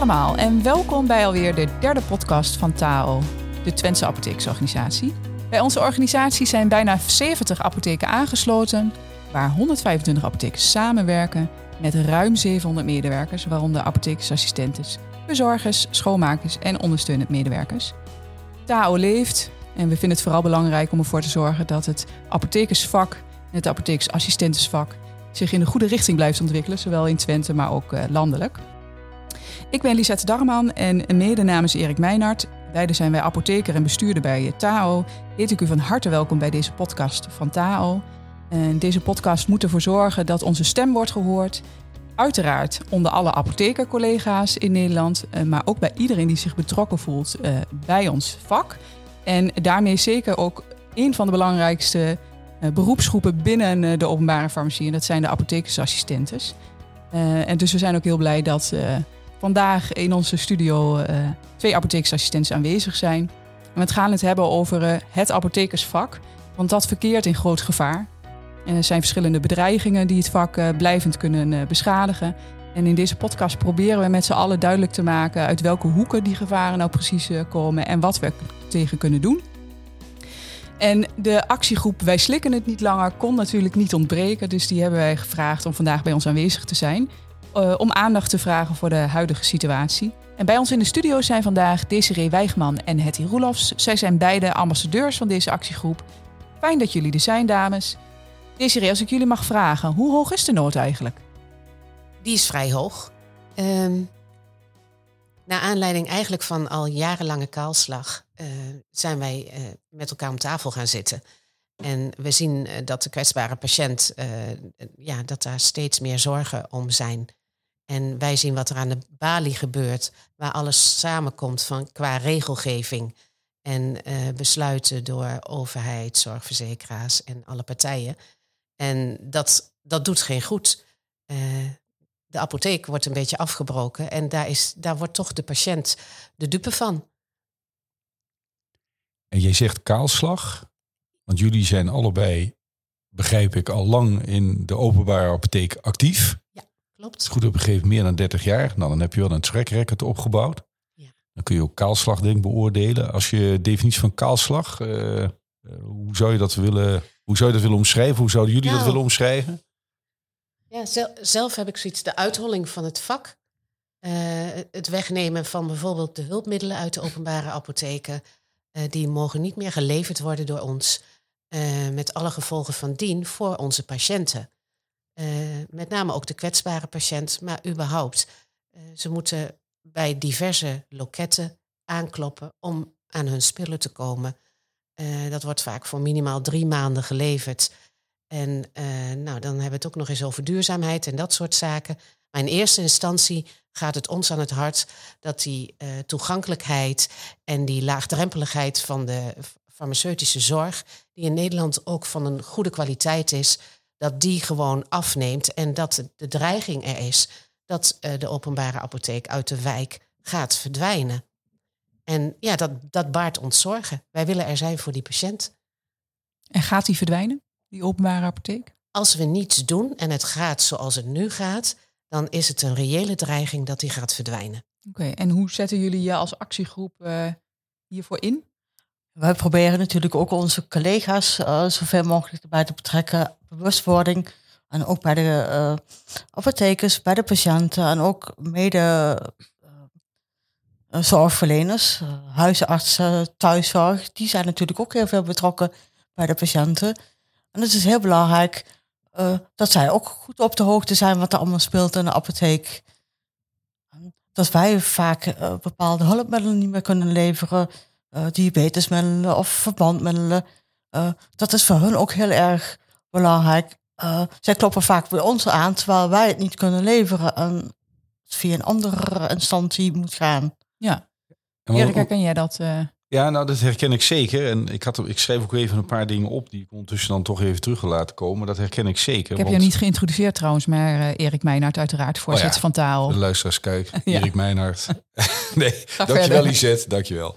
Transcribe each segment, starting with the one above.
allemaal en welkom bij alweer de derde podcast van TAO, de Twentse Apotheeksorganisatie. Bij onze organisatie zijn bijna 70 apotheken aangesloten, waar 125 apothekers samenwerken met ruim 700 medewerkers, waaronder apothekersassistentes, bezorgers, schoonmakers en ondersteunend medewerkers. TAO leeft en we vinden het vooral belangrijk om ervoor te zorgen dat het apothekersvak en het apothekersassistentensvak zich in de goede richting blijft ontwikkelen, zowel in Twente, maar ook uh, landelijk. Ik ben Lisette Darman en mede namens Erik Meijnart, beide zijn wij apotheker en bestuurder bij TAO, heet ik u van harte welkom bij deze podcast van TAO. En deze podcast moet ervoor zorgen dat onze stem wordt gehoord. Uiteraard onder alle apothekercollega's in Nederland, eh, maar ook bij iedereen die zich betrokken voelt uh, bij ons vak. En daarmee zeker ook een van de belangrijkste beroepsgroepen binnen de openbare farmacie. En dat zijn de apothekersassistentes. en dus we zijn ook heel blij dat vandaag in onze studio twee apothekersassistenten aanwezig zijn. We gaan het hebben over het apothekersvak, want dat verkeert in groot gevaar. En er zijn verschillende bedreigingen die het vak uh, blijvend kunnen beschadigen. En in deze podcast proberen we met z'n allen duidelijk te maken uit welke hoeken die gevaren nou precies komen en wat we tegen kunnen doen. En de actiegroep Wij slikken het niet langer kon natuurlijk niet ontbreken. Dus die hebben wij gevraagd om vandaag bij ons aanwezig te zijn. Om aandacht te vragen voor de huidige situatie. En bij ons in de studio zijn vandaag Desiree Wijgman en Hetty Roelofs. Zij zijn beide ambassadeurs van deze actiegroep. Fijn dat jullie er zijn, dames. Desiree, als ik jullie mag vragen, hoe hoog is de nood eigenlijk? Die is vrij hoog. Um, naar aanleiding eigenlijk van al jarenlange kaalslag uh, zijn wij uh, met elkaar om tafel gaan zitten. En we zien dat de kwetsbare patiënt, ja, dat daar steeds meer zorgen om zijn. En wij zien wat er aan de balie gebeurt, waar alles samenkomt van, qua regelgeving en besluiten door overheid, zorgverzekeraars en alle partijen. En dat, dat doet geen goed. Uh, de apotheek wordt een beetje afgebroken en daar, is, daar wordt toch de patiënt de dupe van. En jij zegt kaalslag, want jullie zijn allebei, begrijp ik, al lang in de openbare apotheek actief. Klopt. Goed op een meer dan 30 jaar. Nou, dan heb je wel een track record opgebouwd. Ja. Dan kun je ook kaalslag denk ik beoordelen. Als je definitie van kaalslag, uh, hoe zou je dat willen hoe zou je dat willen omschrijven? Hoe zouden jullie dat nou. willen omschrijven? Ja, zelf heb ik zoiets, de uitholling van het vak. Uh, het wegnemen van bijvoorbeeld de hulpmiddelen uit de openbare apotheken. Uh, die mogen niet meer geleverd worden door ons. Uh, met alle gevolgen van dien voor onze patiënten. Met name ook de kwetsbare patiënt, maar überhaupt. ze moeten bij diverse loketten aankloppen om aan hun spullen te komen. Uh, dat wordt vaak voor minimaal drie maanden geleverd. En nou, dan hebben we het ook nog eens over duurzaamheid en dat soort zaken. Maar in eerste instantie gaat het ons aan het hart dat die toegankelijkheid en die laagdrempeligheid van de farmaceutische zorg, die in Nederland ook van een goede kwaliteit is, dat die gewoon afneemt en dat de dreiging er is dat de openbare apotheek uit de wijk gaat verdwijnen. En ja, dat, dat baart ons zorgen. Wij willen er zijn voor die patiënt. En gaat die verdwijnen, die openbare apotheek? Als we niets doen en het gaat zoals het nu gaat, dan is het een reële dreiging dat die gaat verdwijnen. Oké, en hoe zetten jullie je als actiegroep uh, hiervoor in? Wij proberen natuurlijk ook onze collega's uh, zoveel mogelijk erbij te betrekken. Bewustwording. En ook bij de uh, apothekers, bij de patiënten en ook mede eh, zorgverleners, eh, huisartsen, thuiszorg, die zijn natuurlijk ook heel veel betrokken bij de patiënten. En het is heel belangrijk dat zij ook goed op de hoogte zijn wat er allemaal speelt in de apotheek. Dat wij vaak bepaalde hulpmiddelen niet meer kunnen leveren, uh, diabetesmiddelen of verbandmiddelen. dat is voor hun ook heel erg belangrijk. zij kloppen vaak bij ons aan, terwijl wij het niet kunnen leveren en het via een andere instantie moet gaan. Ja. Erik, herken jij dat? Uh... Ja, nou dat herken ik zeker. En ik, had, ik schreef ook even een paar dingen op die ik ondertussen dan toch even terug wil laten komen. Dat herken ik zeker. Ik heb want... je niet geïntroduceerd trouwens, maar uh, Erik Meijnaert uiteraard, voorzitter oh ja, van Taal. De luisteraars kijk, Erik Meijnaert. nee, Ga dankjewel Lisette, dankjewel.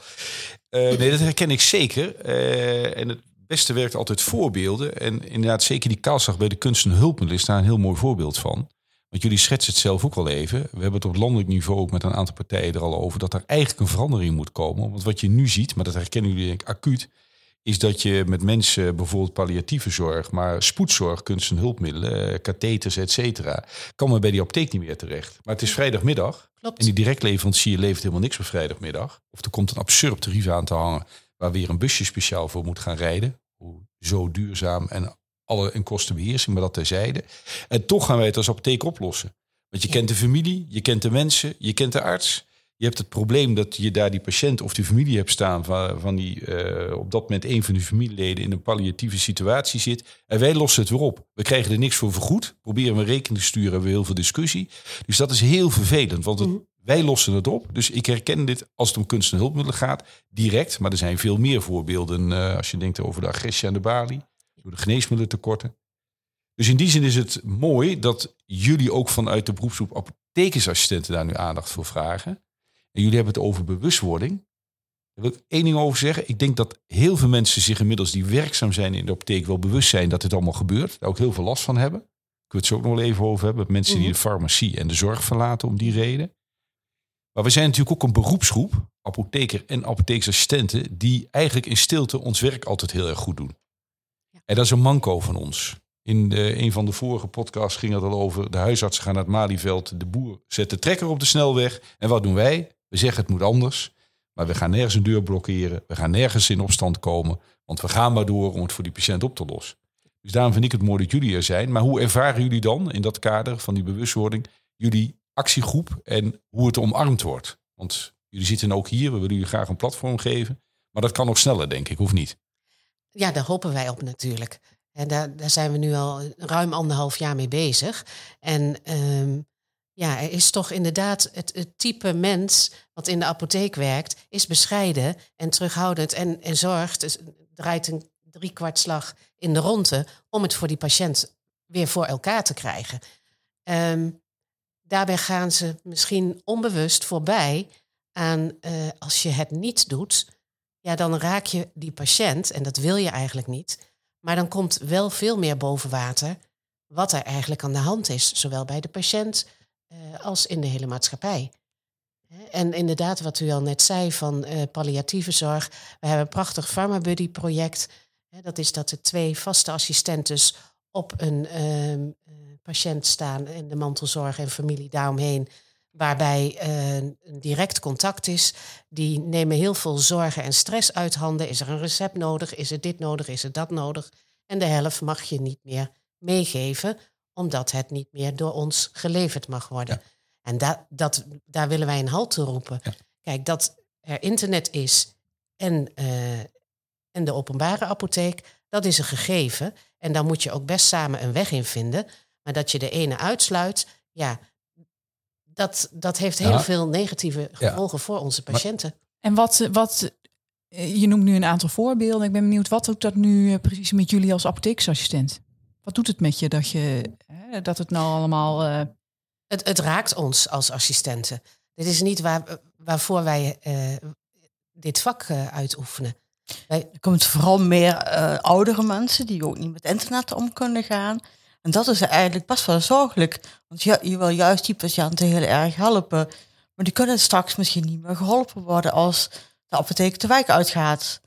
Uh, nee, dat herken ik zeker. en het beste werkt altijd voorbeelden. En inderdaad, zeker die kaalslag bij de kunst en hulpmiddelen is daar een heel mooi voorbeeld van. Want jullie schetsen het zelf ook al even. We hebben het op landelijk niveau ook met een aantal partijen er al over dat er eigenlijk een verandering moet komen. Want wat je nu ziet, maar dat herkennen jullie denk ik acuut, is dat je met mensen bijvoorbeeld palliatieve zorg, maar spoedzorg, kunst en hulpmiddelen, eh, katheters, et cetera, kan men bij die apotheek niet meer terecht. Maar het is vrijdagmiddag Klopt. en die directleverancier levert helemaal niks op vrijdagmiddag. Of er komt een absurd tarief aan te hangen waar weer een busje speciaal voor moet gaan rijden. Hoe Zo duurzaam en alle en kostenbeheersing, maar dat terzijde. En toch gaan wij het als apotheek oplossen. Want je Ja. kent de familie, je kent de mensen, je kent de arts. Je hebt het probleem dat je daar die patiënt of die familie hebt staan van, van die eh, op dat moment een van die familieleden in een palliatieve situatie zit. En wij lossen het weer op. We krijgen er niks voor vergoed. Proberen we rekening te sturen, hebben we heel veel discussie. Dus dat is heel vervelend, want het, Mhm. wij lossen het op. Dus ik herken dit als het om kunst en hulpmiddelen gaat direct. Maar er zijn veel meer voorbeelden eh, als je denkt over de agressie aan de balie, door de geneesmiddelentekorten. Dus in die zin is het mooi dat jullie ook vanuit de beroepsgroep apothekersassistenten daar nu aandacht voor vragen. En jullie hebben het over bewustwording. Daar wil ik één ding over zeggen. Ik denk dat heel veel mensen zich inmiddels die werkzaam zijn in de apotheek wel bewust zijn dat dit allemaal gebeurt. Daar ook heel veel last van hebben. Ik wil het zo ook nog wel even over hebben. Mensen die Mhm. de farmacie en de zorg verlaten om die reden. Maar we zijn natuurlijk ook een beroepsgroep, apotheker en apotheeksassistenten, die eigenlijk in stilte ons werk altijd heel erg goed doen. Ja. En dat is een manco van ons. In de, een van de vorige podcasts ging het al over de huisartsen gaan naar het Malieveld. De boer zet de trekker op de snelweg. En wat doen wij? We zeggen het moet anders. Maar we gaan nergens een deur blokkeren. We gaan nergens in opstand komen. Want we gaan maar door om het voor die patiënt op te lossen. Dus daarom vind ik het mooi dat jullie er zijn. Maar hoe ervaren jullie dan in dat kader van die bewustwording jullie actiegroep en hoe het omarmd wordt? Want jullie zitten ook hier. We willen jullie graag een platform geven. Maar dat kan nog sneller, denk ik, of niet? Ja, daar hopen wij op natuurlijk. En daar, daar zijn we nu al ruim anderhalf jaar mee bezig. En ehm, ja, er is toch inderdaad het, type mens wat in de apotheek werkt, is bescheiden en terughoudend en, en zorgt, dus draait een driekwartslag in de ronde om het voor die patiënt weer voor elkaar te krijgen. Ehm, daarbij gaan ze misschien onbewust voorbij aan eh, als je het niet doet, ja, dan raak je die patiënt, en dat wil je eigenlijk niet. Maar dan komt wel veel meer boven water wat er eigenlijk aan de hand is, zowel bij de patiënt als in de hele maatschappij. En inderdaad, wat u al net zei van eh, palliatieve zorg. We hebben een prachtig PharmaBuddy-project. Hè, Dat is dat er twee vaste assistentes op een ehm, eh, patiënt staan en de mantelzorg en familie daaromheen. Waarbij eh, een direct contact is. Die nemen heel veel zorgen en stress uit handen. Is er een recept nodig? Is er dit nodig? Is er dat nodig? En de helft mag je niet meer meegeven, omdat het niet meer door ons geleverd mag worden. En da dat, daar willen wij een halt toe roepen. Ja. Kijk, dat er internet is en, eh, en de openbare apotheek, dat is een gegeven. En daar moet je ook best samen een weg in vinden. Maar dat je de ene uitsluit, ja, dat, dat heeft heel Ja. veel negatieve gevolgen voor onze patiënten. En wat, wat, eh, je noemt nu een aantal voorbeelden. Ik ben benieuwd, wat doet dat nu eh, precies met jullie als apotheeksassistent? Wat doet het met je dat, je, hè, dat het nou allemaal... eh, Het, het raakt ons als assistenten. Dit is niet waar, waarvoor wij eh, dit vak eh, uitoefenen. Er komt vooral meer eh, oudere mensen die ook niet met internet om kunnen gaan. En dat is eigenlijk best wel zorgelijk. Want je, je wil juist die patiënten heel erg helpen. Maar die kunnen straks misschien niet meer geholpen worden als de apotheek de wijk uitgaat.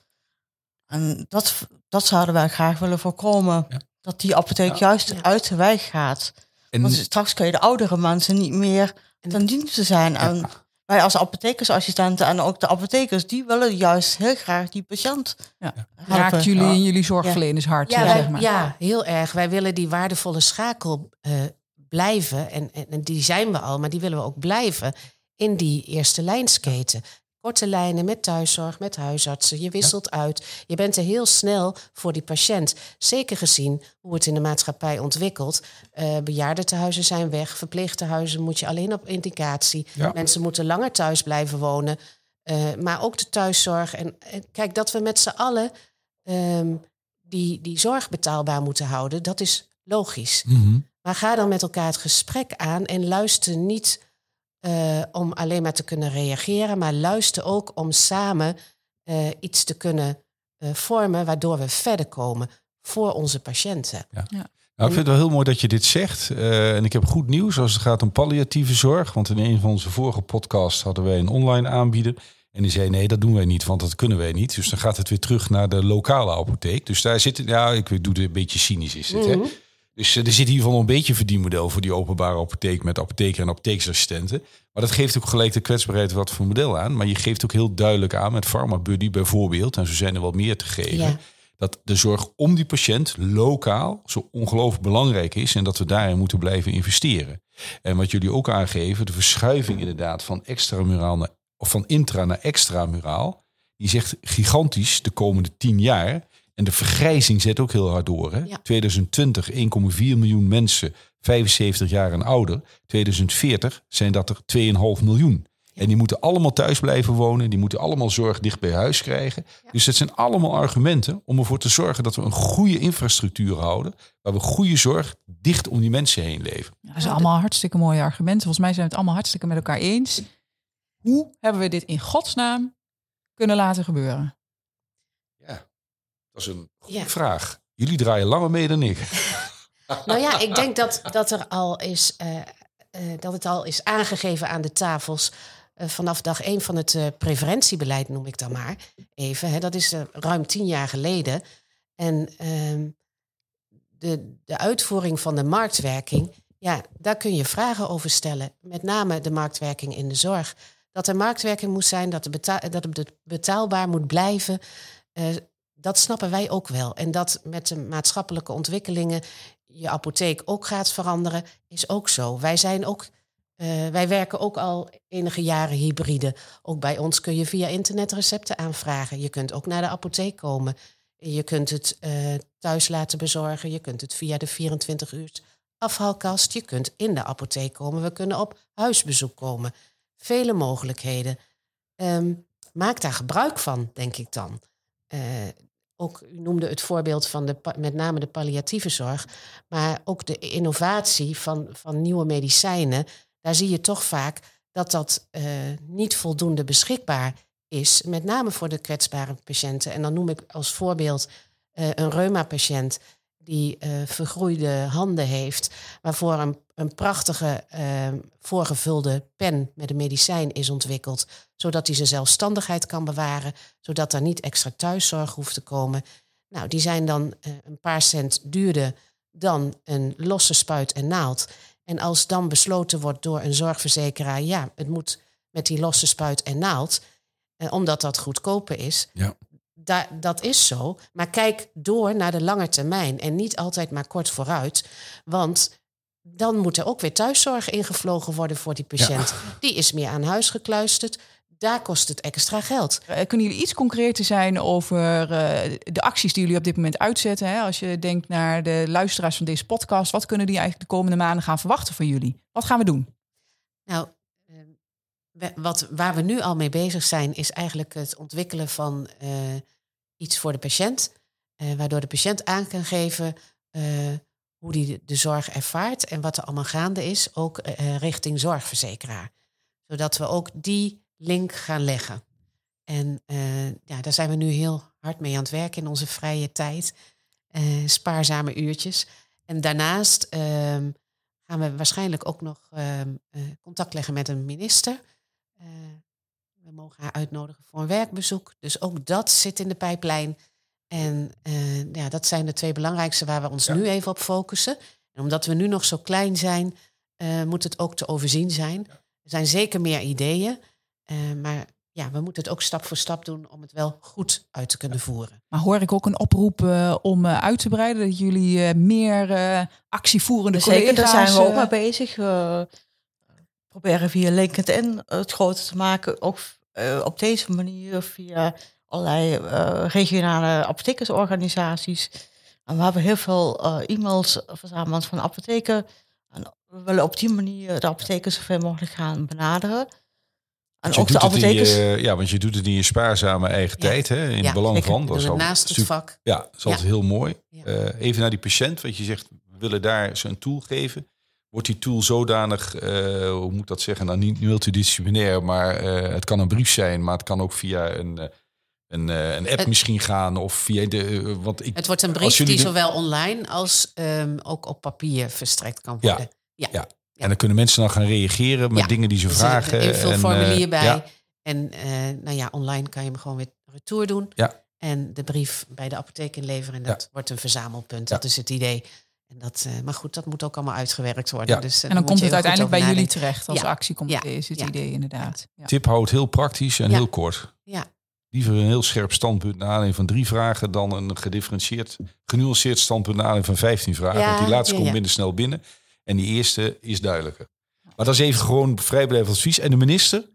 En dat, dat zouden wij graag willen voorkomen. Ja. Dat die apotheek Ja. juist Ja. uit de wijk gaat. En Want straks kun je de oudere mensen niet meer En ten dienste zijn. En wij als apothekersassistenten en ook de apothekers, die willen juist heel graag die patiënt ja, raakt jullie Ja. in jullie zorgverlenershart, Ja, eh, wij- zeg maar. ja, heel erg. Wij willen die waardevolle schakel eh, blijven. En, en, en die zijn we al, maar die willen we ook blijven in die eerste lijnsketen. Korte lijnen met thuiszorg, met huisartsen. Je wisselt uit. Je bent er heel snel voor die patiënt. Zeker gezien hoe het in de maatschappij ontwikkelt. Eh bejaardentehuizen zijn weg. Verpleegtehuizen moet je alleen op indicatie. Ja. Mensen moeten langer thuis blijven wonen. Eh, maar ook de thuiszorg. En, en kijk, dat we met z'n allen ehm, die, die zorg betaalbaar moeten houden, dat is logisch. Mhm. Maar ga dan met elkaar het gesprek aan en luister niet eh, om alleen maar te kunnen reageren, maar luister ook om samen eh, iets te kunnen eh, vormen waardoor we verder komen voor onze patiënten. Nou, ik vind het wel heel mooi dat je dit zegt. Uh, en ik heb goed nieuws als het gaat om palliatieve zorg. Want in een van onze vorige podcasts hadden wij een online aanbieder. En die zei, nee, dat doen wij niet, want dat kunnen wij niet. Dus dan gaat het weer terug naar de lokale apotheek. Dus daar zit, ja, ik doe het een beetje cynisch is het, hè. Dus uh, er zit in ieder geval een beetje verdienmodel voor die openbare apotheek met apotheker en apotheeksassistenten. Maar dat geeft ook gelijk de kwetsbaarheid wat voor model aan. Maar je geeft ook heel duidelijk aan met PharmaBuddy bijvoorbeeld, en zo zijn er wat meer te geven. Ja. Dat de zorg om die patiënt lokaal zo ongelooflijk belangrijk is en dat we daarin moeten blijven investeren. En wat jullie ook aangeven, de verschuiving inderdaad van extramuraal naar, of van intra naar extramuraal, die zegt gigantisch de komende tien jaar. En de vergrijzing zet ook heel hard door. Hè? Ja. 2020 1,4 miljoen mensen 75 jaar en ouder. 2040 zijn dat er 2,5 miljoen. En die moeten allemaal thuis blijven wonen. Die moeten allemaal zorg dicht bij huis krijgen. Dus dat zijn allemaal argumenten om ervoor te zorgen dat we een goede infrastructuur houden. Waar we goede zorg dicht om die mensen heen leveren. Ja, dat zijn allemaal hartstikke mooie argumenten. Volgens mij zijn we het allemaal hartstikke met elkaar eens. Hoe hebben we dit in godsnaam kunnen laten gebeuren? Dat is een goede Ja. vraag. Jullie draaien langer mee dan ik. Nou ja, ik denk dat, dat er al is, eh, eh, dat het al is aangegeven aan de tafels. eh, vanaf dag één van het preventiebeleid, noem ik dan maar even. Hè, dat is ruim tien jaar geleden. En ehm, de, de uitvoering van de marktwerking, ja, daar kun je vragen over stellen. Met name de marktwerking in de zorg. Dat er marktwerking moet zijn, dat, beta- dat het betaalbaar moet blijven. Dat snappen wij ook wel. En dat met de maatschappelijke ontwikkelingen je apotheek ook gaat veranderen, is ook zo. Wij zijn ook. eh, wij werken ook al enige jaren hybride. Ook bij ons kun je via internet recepten aanvragen. Je kunt ook naar de apotheek komen. Je kunt het eh, thuis laten bezorgen. Je kunt het via de 24 uur afhaalkast. Je kunt in de apotheek komen. We kunnen op huisbezoek komen. Vele mogelijkheden. Ehm, maak daar gebruik van, denk ik dan. Eh, ook, u noemde het voorbeeld van de, met name de palliatieve zorg. Maar ook de innovatie van, van nieuwe medicijnen. Daar zie je toch vaak dat dat eh, niet voldoende beschikbaar is. Met name voor de kwetsbare patiënten. En dan noem ik als voorbeeld eh, een reuma-patiënt die eh, vergroeide handen heeft, waarvoor een, een prachtige eh, voorgevulde pen met een medicijn is ontwikkeld, zodat hij zijn zelfstandigheid kan bewaren, zodat er niet extra thuiszorg hoeft te komen. Nou, die zijn dan eh, een paar cent duurder dan een losse spuit en naald. En als dan besloten wordt door een zorgverzekeraar, ja, het moet met die losse spuit en naald, eh, omdat dat goedkoper is, Ja. Da- dat is zo. Maar kijk door naar de lange termijn en niet altijd maar kort vooruit. Want dan moet er ook weer thuiszorg ingevlogen worden voor die patiënt. Die is meer aan huis gekluisterd. Daar kost het extra geld. Eh, kunnen jullie iets concreter zijn over eh, de acties die jullie op dit moment uitzetten? Hè? Als je denkt naar de luisteraars van deze podcast, wat kunnen die eigenlijk de komende maanden gaan verwachten van jullie? Wat gaan we doen? Nou, eh, we- wat, waar we nu al mee bezig zijn, is eigenlijk het ontwikkelen van eh, iets voor de patiënt. eh, waardoor de patiënt aan kan geven eh, hoe die de, zorg ervaart en wat er allemaal gaande is, ook eh, richting zorgverzekeraar. Zodat we ook die link gaan leggen. En ja, daar zijn we nu heel hard mee aan het werken in onze vrije tijd. Spaarzame uurtjes. En daarnaast ehm, gaan we waarschijnlijk ook nog ehm, eh, contact leggen met een minister. We mogen haar uitnodigen voor een werkbezoek. Dus ook dat zit in de pijplijn. En eh, ja, dat zijn de twee belangrijkste waar we ons Ja. nu even op focussen. En omdat we nu nog zo klein zijn, eh, moet het ook te overzien zijn. Er zijn zeker meer ideeën. eh, maar ja, we moeten het ook stap voor stap doen om het wel goed uit te kunnen voeren. Maar hoor ik ook een oproep om eh, uit te breiden, dat jullie eh, meer eh, actievoerende Zeker, daar collega's... zijn we ook mee bezig. We proberen via LinkedIn het groter te maken. Ook eh, op deze manier via allerlei eh, regionale apothekersorganisaties. En we hebben heel veel eh, e-mails verzameld van apotheken. En we willen op die manier de apothekers zoveel mogelijk gaan benaderen. En Want ook de apothekers. je- ja, want je doet het in je spaarzame eigen Ja. tijd, hè, in Ja, het belang zeker. van. Dat is naast het vak. Ja, dat is Ja. altijd heel mooi. Eh, even naar die patiënt, wat je zegt, we willen daar een tool geven. Wordt die tool zodanig, eh, hoe moet ik dat zeggen, nou niet multidisciplinair, maar eh, het kan een brief zijn, maar het kan ook via een, eh, een, een app Het- misschien gaan of via de. want ik, Het wordt een brief die zowel online als ehm, ook op papier verstrekt kan Ja. worden. Ja. En dan kunnen mensen dan gaan reageren met Ja. dingen die ze Er zit vragen. een invulformulier en, bij. ja, En nou ja, online kan je hem gewoon weer retour doen. Ja. En de brief bij de apotheek inleveren. En Ja. dat wordt een verzamelpunt. Ja. Dat is het idee. En dat, eh, maar goed, dat moet ook allemaal uitgewerkt worden. Ja. Dus, eh, En dan komt het uiteindelijk bij jullie terecht als Ja. actiecomité, Ja. is het Ja. idee inderdaad. Ja. Tip houdt heel praktisch en Ja. heel kort. Ja. Liever een heel scherp standpunt naar aanleiding van drie vragen dan een gedifferentieerd, genuanceerd standpunt naar aanleiding van 15 vragen. Ja, Want die laatste ja, komt ja. minder snel binnen. En die eerste is duidelijker. Maar dat is even gewoon vrijblijvend advies. En de minister,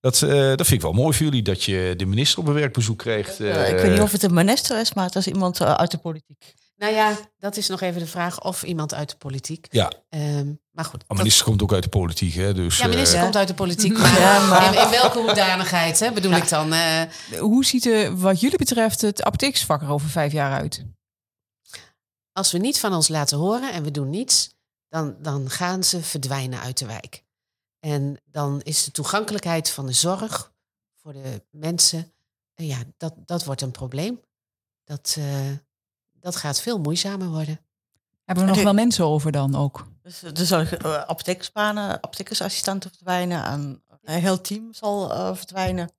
dat, eh, dat vind ik wel mooi voor jullie, dat je de minister op een werkbezoek krijgt. Eh, ik weet niet of het een minister is, maar het is iemand uit de politiek. Nou ja, dat is nog even de vraag of iemand uit de politiek. Ja, Ehm, maar goed. maar dat- minister komt ook uit de politiek. Hè, dus, ja, minister eh, komt uit de politiek. Maar, Ja, maar- In, in welke hoedanigheid hè, bedoel ik dan? Eh, Hoe ziet er wat jullie betreft het apothekersvak er over vijf jaar uit? als we niet van ons laten horen en we doen niets, dan, dan gaan ze verdwijnen uit de wijk. En dan is de toegankelijkheid van de zorg voor de mensen, ja, dat, dat wordt een probleem. Dat, eh, dat gaat veel moeizamer worden. Hebben we nog wel mensen over dan ook? Dus er zullen uh, apothekersbanen, apothekersassistenten verdwijnen en een heel team zal eh, verdwijnen.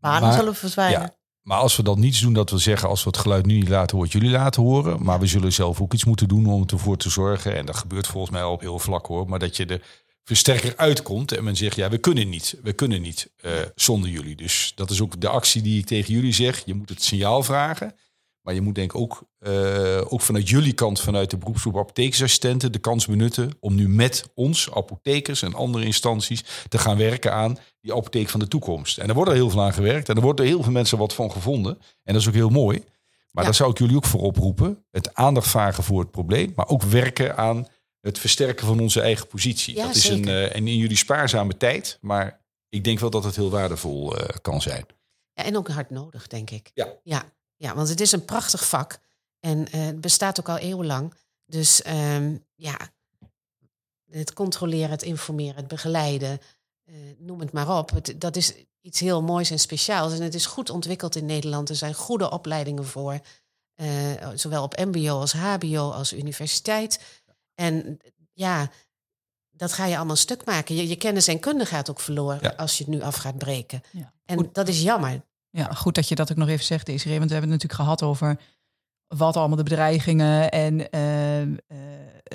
Banen Maar- zullen verdwijnen. ja. Maar als we dan niets doen, dat we zeggen, als we het geluid nu niet laten horen, jullie laten horen. Maar we zullen zelf ook iets moeten doen om ervoor te zorgen. En dat gebeurt volgens mij al op heel vlak hoor. Maar dat je de versterker uitkomt en men zegt, ja, we kunnen niet. We kunnen niet eh, zonder jullie. Dus dat is ook de actie die ik tegen jullie zeg. Je moet het signaal vragen. Maar je moet denk ik ook, eh, ook vanuit jullie kant, vanuit de beroepsgroep apothekersassistenten, de kans benutten om nu met ons, apothekers en andere instanties, te gaan werken aan die apotheek van de toekomst. En er wordt er heel veel aan gewerkt en er wordt door heel veel mensen wat van gevonden. En dat is ook heel mooi. Maar Ja. daar zou ik jullie ook voor oproepen. Het aandacht vragen voor het probleem, maar ook werken aan het versterken van onze eigen positie. Ja, dat is een, eh, en in jullie spaarzame tijd, maar ik denk wel dat het heel waardevol eh, kan zijn. Ja, en ook hard nodig, denk ik. Ja. Ja, ja want het is een prachtig vak. En eh, het bestaat ook al eeuwenlang. Dus ehm, ja, het controleren, het informeren, het begeleiden, eh, noem het maar op. Het, dat is iets heel moois en speciaals. En het is goed ontwikkeld in Nederland. Er zijn goede opleidingen voor. eh, zowel op mbo als hbo als universiteit. En ja, dat ga je allemaal stuk maken. Je, je kennis en kunde gaat ook verloren Ja. als je het nu af gaat breken. Ja. En dat is jammer. Ja, goed dat je dat ook nog even zegt, Desiree. Want we hebben het natuurlijk gehad over wat allemaal de bedreigingen en, eh, eh,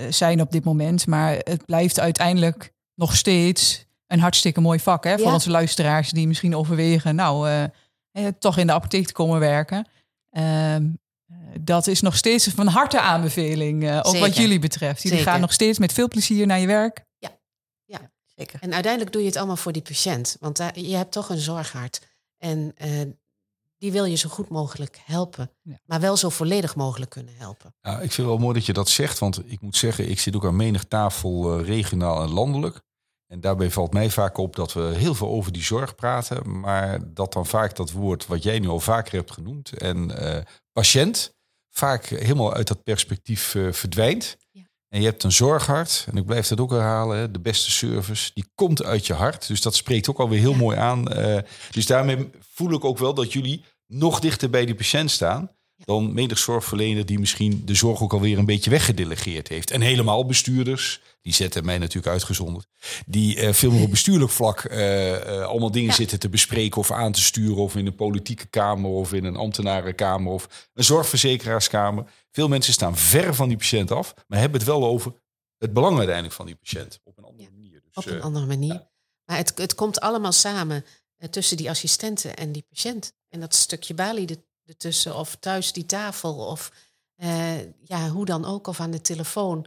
zijn op dit moment. Maar het blijft uiteindelijk nog steeds een hartstikke mooi vak. Hè? Voor Ja. onze luisteraars die misschien overwegen... nou, eh, eh, toch in de apotheek te komen werken. Ehm, eh, dat is nog steeds van harte aanbeveling. eh, ook wat jullie betreft. Jullie Zeker. gaan nog steeds met veel plezier naar je werk. Zeker. En uiteindelijk doe je het allemaal voor die patiënt. Want je hebt toch een zorghart. En eh, die wil je zo goed mogelijk helpen. Ja. Maar wel zo volledig mogelijk kunnen helpen. Ja, ik vind het wel mooi dat je dat zegt, want ik moet zeggen, ik zit ook aan menig tafel eh, regionaal en landelijk. En daarbij valt mij vaak op dat we heel veel over die zorg praten, maar dat dan vaak dat woord wat jij nu al vaker hebt genoemd en eh, patiënt vaak helemaal uit dat perspectief verdwijnt. En je hebt een zorghart, en ik blijf dat ook herhalen, de beste service, die komt uit je hart. Dus dat spreekt ook alweer heel Ja. mooi aan. eh, dus daarmee voel ik ook wel dat jullie nog dichter bij die patiënt staan dan menig zorgverlener die misschien de zorg ook alweer een beetje weggedelegeerd heeft. En helemaal bestuurders, die zetten mij natuurlijk uitgezonderd, die eh, veel meer op bestuurlijk vlak eh, eh, allemaal dingen Ja. zitten te bespreken of aan te sturen, of in een politieke kamer of in een ambtenarenkamer of een zorgverzekerarskamer. Veel mensen staan ver van die patiënt af, maar hebben het wel over het belang uiteindelijk van die patiënt op een andere Ja, manier. Dus, Op een andere manier. ja. Maar het, het komt allemaal samen tussen die assistenten en die patiënt. En dat stukje balie er- ertussen. Of thuis die tafel. Of ja, hoe dan ook. Of aan de telefoon.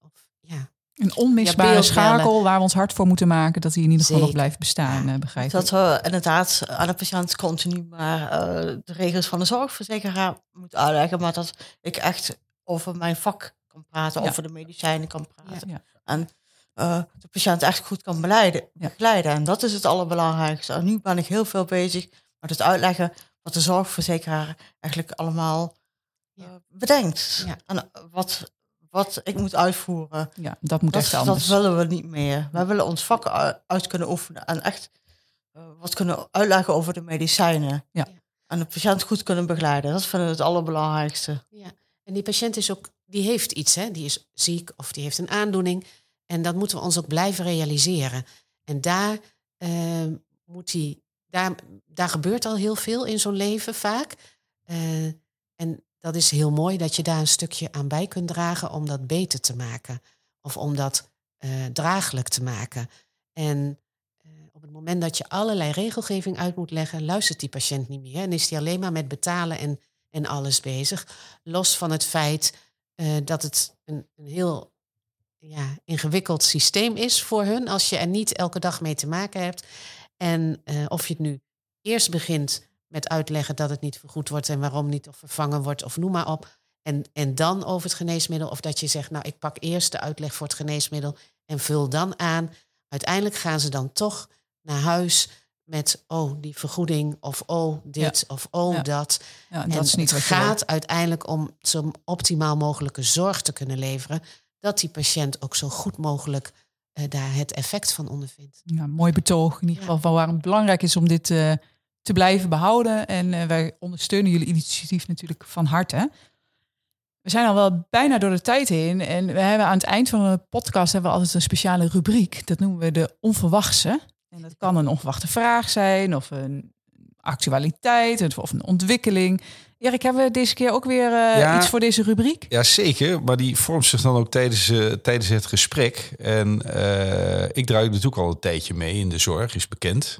Of, ja. Een onmisbare Ja, schakel waar we ons hard voor moeten maken... dat die in ieder geval nog blijft bestaan, Ja. eh, begrijp ik. Dat we inderdaad aan de patiënt continu maar eh, de regels van de zorgverzekeraar moet uitleggen. Maar dat ik echt over mijn vak kan praten, Ja. over de medicijnen kan praten. En eh, de patiënt echt goed kan beleiden, begeleiden. En dat is het allerbelangrijkste. En nu ben ik heel veel bezig met het uitleggen wat de zorgverzekeraar eigenlijk allemaal eh, bedenkt. En eh, wat, wat ik moet uitvoeren. Ja, dat moet Dat, echt dat anders. willen we niet meer. Wij willen ons vak uit kunnen oefenen en echt eh, wat kunnen uitleggen over de medicijnen. Ja. En de patiënt goed kunnen begeleiden. Dat vinden we het allerbelangrijkste. Ja. En die patiënt is ook, die heeft iets, hè? die is ziek of die heeft een aandoening. En dat moeten we ons ook blijven realiseren. En daar, eh, moet hij, daar, daar gebeurt al heel veel in zo'n leven vaak. Eh, en dat is heel mooi dat je daar een stukje aan bij kunt dragen om dat beter te maken. Of om dat eh, draaglijk te maken. En eh, op het moment dat je allerlei regelgeving uit moet leggen, luistert die patiënt niet meer. En is die alleen maar met betalen en, en alles bezig. Los van het feit eh, dat het een, een heel ja, ingewikkeld systeem is voor hun. Als je er niet elke dag mee te maken hebt. En of je het nu eerst begint met uitleggen dat het niet vergoed wordt en waarom niet of vervangen wordt of noem maar op. En, en dan over het geneesmiddel. Of dat je zegt, nou ik pak eerst de uitleg voor het geneesmiddel en vul dan aan. Uiteindelijk gaan ze dan toch naar huis met, oh die vergoeding of oh dit of oh Ja. dat. Ja, En dat is niet het gaat uiteindelijk om zo optimaal mogelijke zorg te kunnen leveren. Dat die patiënt ook zo goed mogelijk eh, daar het effect van ondervindt. Ja, mooi betoog in ieder geval van waarom het belangrijk is om dit eh, te blijven behouden. En eh, wij ondersteunen jullie initiatief natuurlijk van harte. We zijn al wel bijna door de tijd heen. En we hebben aan het eind van de podcast hebben we altijd een speciale rubriek. Dat noemen we de onverwachte. En dat kan een onverwachte vraag zijn of een actualiteit of een ontwikkeling. Erik, hebben we deze keer ook weer eh, Ja. iets voor deze rubriek? Ja, zeker. Maar die vormt zich dan ook tijdens, eh, tijdens het gesprek. En ik draai natuurlijk al een tijdje mee in de zorg, is bekend.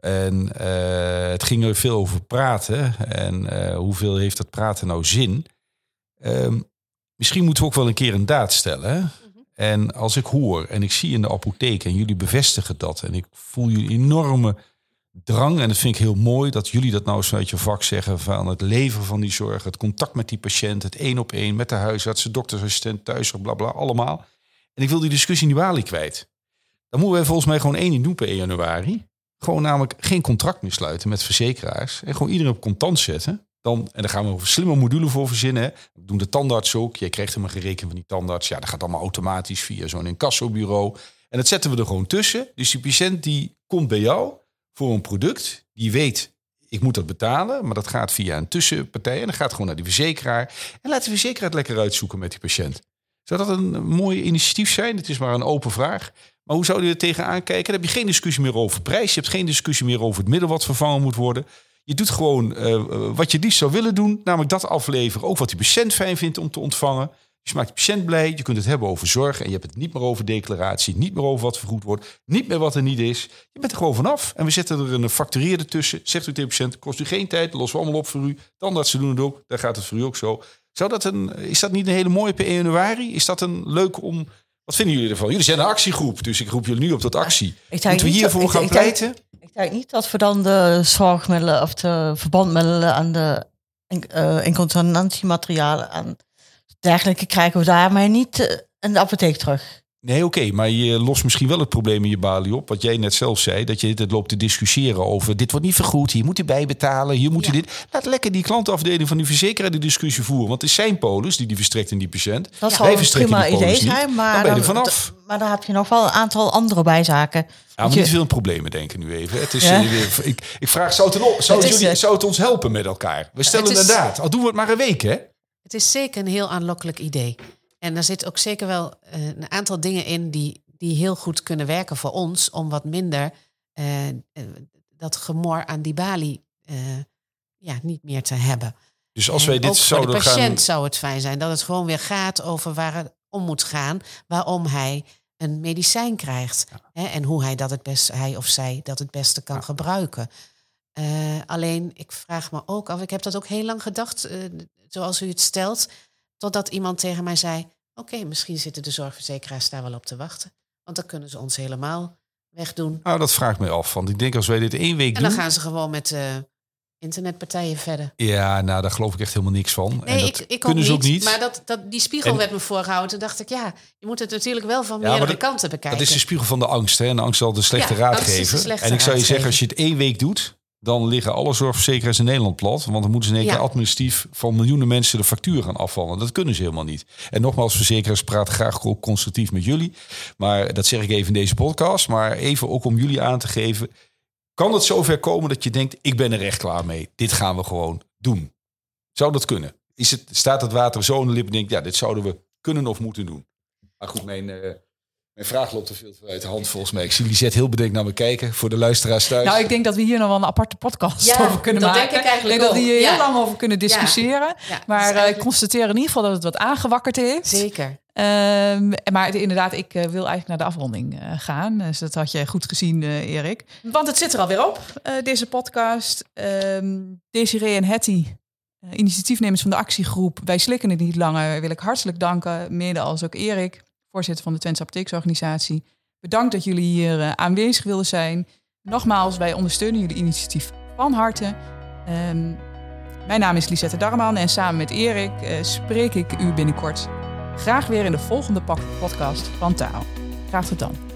En eh, het ging er veel over praten. En eh, hoeveel heeft dat praten nou zin? Ehm, misschien moeten we ook wel een keer een daad stellen. Hè? En als ik hoor en ik zie in de apotheek en jullie bevestigen dat. En ik voel jullie enorme drang. En dat vind ik heel mooi dat jullie dat nou eens uit je vak zeggen. Van het leveren van die zorg, het contact met die patiënt, het één op één met de huisarts, de doktersassistent, thuiszorg, bla bla, allemaal. En ik wil die discussie in die balie kwijt. Dan moeten wij volgens mij gewoon één ding doen per 1 januari. Gewoon namelijk geen contract meer sluiten met verzekeraars. En gewoon iedereen op contant zetten. Dan, en daar gaan we slimme module voor verzinnen. Dat doen de tandarts ook. Jij krijgt helemaal geen rekening van die tandarts. Ja, dat gaat allemaal automatisch via zo'n incassobureau. En dat zetten we er gewoon tussen. Dus die patiënt die komt bij jou voor een product. Die weet, ik moet dat betalen. Maar dat gaat via een tussenpartij. En dan gaat gewoon naar die verzekeraar. En laat de verzekeraar het lekker uitzoeken met die patiënt. Zou dat een mooi initiatief zijn? Het is maar een open vraag. Maar hoe zou je er tegenaan kijken? Dan heb je geen discussie meer over prijs. Je hebt geen discussie meer over het middel wat vervangen moet worden. Je doet gewoon eh, wat je liefst zou willen doen. Namelijk dat afleveren. Ook wat die patiënt fijn vindt om te ontvangen. Dus je maakt de patiënt blij. Je kunt het hebben over zorg. En je hebt het niet meer over declaratie. Niet meer over wat vergoed wordt. Niet meer wat er niet is. Je bent er gewoon vanaf. En we zetten er een factureerde tussen. Zegt u tegen de patiënt. Kost u geen tijd. Lossen we allemaal op voor u. Tandartsen doen het ook. Daar gaat het voor u ook zo. Zou dat een, is dat niet een hele mooie per 1 januari? Is dat een leuk om... Wat vinden jullie ervan? Jullie zijn een actiegroep. Dus ik roep jullie nu op tot actie. Ik Moeten we hiervoor dat- gaan ik- ik denk- pleiten? Ik denk niet dat we dan de zorgmiddelen of de verbandmiddelen en de in- eh, incontinentiematerialen en dergelijke krijgen we daarmee niet eh, in de apotheek terug. Nee, oké, maar je lost misschien wel het probleem in je balie op. Wat jij net zelf zei, dat je het loopt te discussiëren over... dit wordt niet vergoed, hier moet u bijbetalen, hier moet u Ja. dit... Laat lekker die klantafdeling van die verzekeraar die discussie voeren. Want het is zijn polis die die verstrekt in die patiënt. Dat Ja. zou Wij een verstrekken prima die idee polis niet. zijn, maar Dan ben je er vanaf. maar dan heb je nog wel een aantal andere bijzaken. Ja, maar je- niet veel in problemen denken nu even. Het is, Ja. eh, weer- ik, ik vraag, zou het, een- zou, Het het is, jullie, eh, zou het ons helpen met elkaar? We stellen het is- inderdaad, al doen we het maar een week, hè? Het is zeker een heel aanlokkelijk idee. En daar zit ook zeker wel eh, een aantal dingen in die, die heel goed kunnen werken voor ons om wat minder eh, eh, dat gemor aan die balie ja, niet meer te hebben. Dus als wij dit ook voor zouden de patiënt gaan... zou het fijn zijn dat het gewoon weer gaat over waar het om moet gaan, waarom hij een medicijn krijgt hè, en hoe hij dat het beste, hij of zij dat het beste kan gebruiken. Alleen, ik vraag me ook af, ik heb dat ook heel lang gedacht, zoals u het stelt, totdat iemand tegen mij zei: Oké, misschien zitten de zorgverzekeraars daar wel op te wachten, want dan kunnen ze ons helemaal wegdoen. Nou, dat vraagt mij af. Want ik denk als wij dit één week En dan doen... gaan ze gewoon met eh, internetpartijen verder. Ja, nou, daar geloof ik echt helemaal niks van. en Nee, dat ik, ik kunnen ze ook niet. Maar dat, dat, die spiegel En- werd me voorgehouden. Toen dacht ik, ja, je moet het natuurlijk wel van Ja, meerdere dat- kanten bekijken. Dat is de spiegel van de angst. Hè? En de angst zal de slechte Ja, de raadgever. slechte En ik zou je zeggen, als je het één week doet... dan liggen alle zorgverzekeraars in Nederland plat. Want dan moeten ze in één Ja. keer administratief... van miljoenen mensen de factuur gaan afvallen. Dat kunnen ze helemaal niet. En nogmaals, verzekeraars praten graag ook constructief met jullie. Maar dat zeg ik even in deze podcast. Maar even ook om jullie aan te geven... Kan het zover komen dat je denkt, ik ben er echt klaar mee. Dit gaan we gewoon doen. Zou dat kunnen? Is het, staat het water zo in de lippen en denk ja, dit zouden we kunnen of moeten doen. Maar goed, mijn, uh, mijn vraag loopt te veel uit de hand volgens mij. Ik zie Lisette heel bedenkt naar me kijken voor de luisteraars thuis. Nou, ik denk dat we hier nog wel een aparte podcast over kunnen dat maken. Denk ik eigenlijk denk dat we hier heel lang over kunnen discussiëren. Ja. maar dus ik constateer in ieder geval dat het wat aangewakkerd heeft. Zeker. Um, maar inderdaad, ik uh, wil eigenlijk naar de afronding uh, gaan. Dus dat had je goed gezien, uh, Erik. Want het zit er alweer op, deze podcast. Um, Desiree en Hetty, initiatiefnemers van de actiegroep Wij slikken het niet langer, wil ik hartelijk danken. Mede als ook Erik, voorzitter van de Twentse Apotheeksorganisatie. Bedankt dat jullie hier aanwezig wilden zijn. Nogmaals, wij ondersteunen jullie initiatief van harte. Um, mijn naam is Lisette Darman en samen met Erik spreek ik u binnenkort graag weer in de volgende podcast van Taal. Graag tot dan.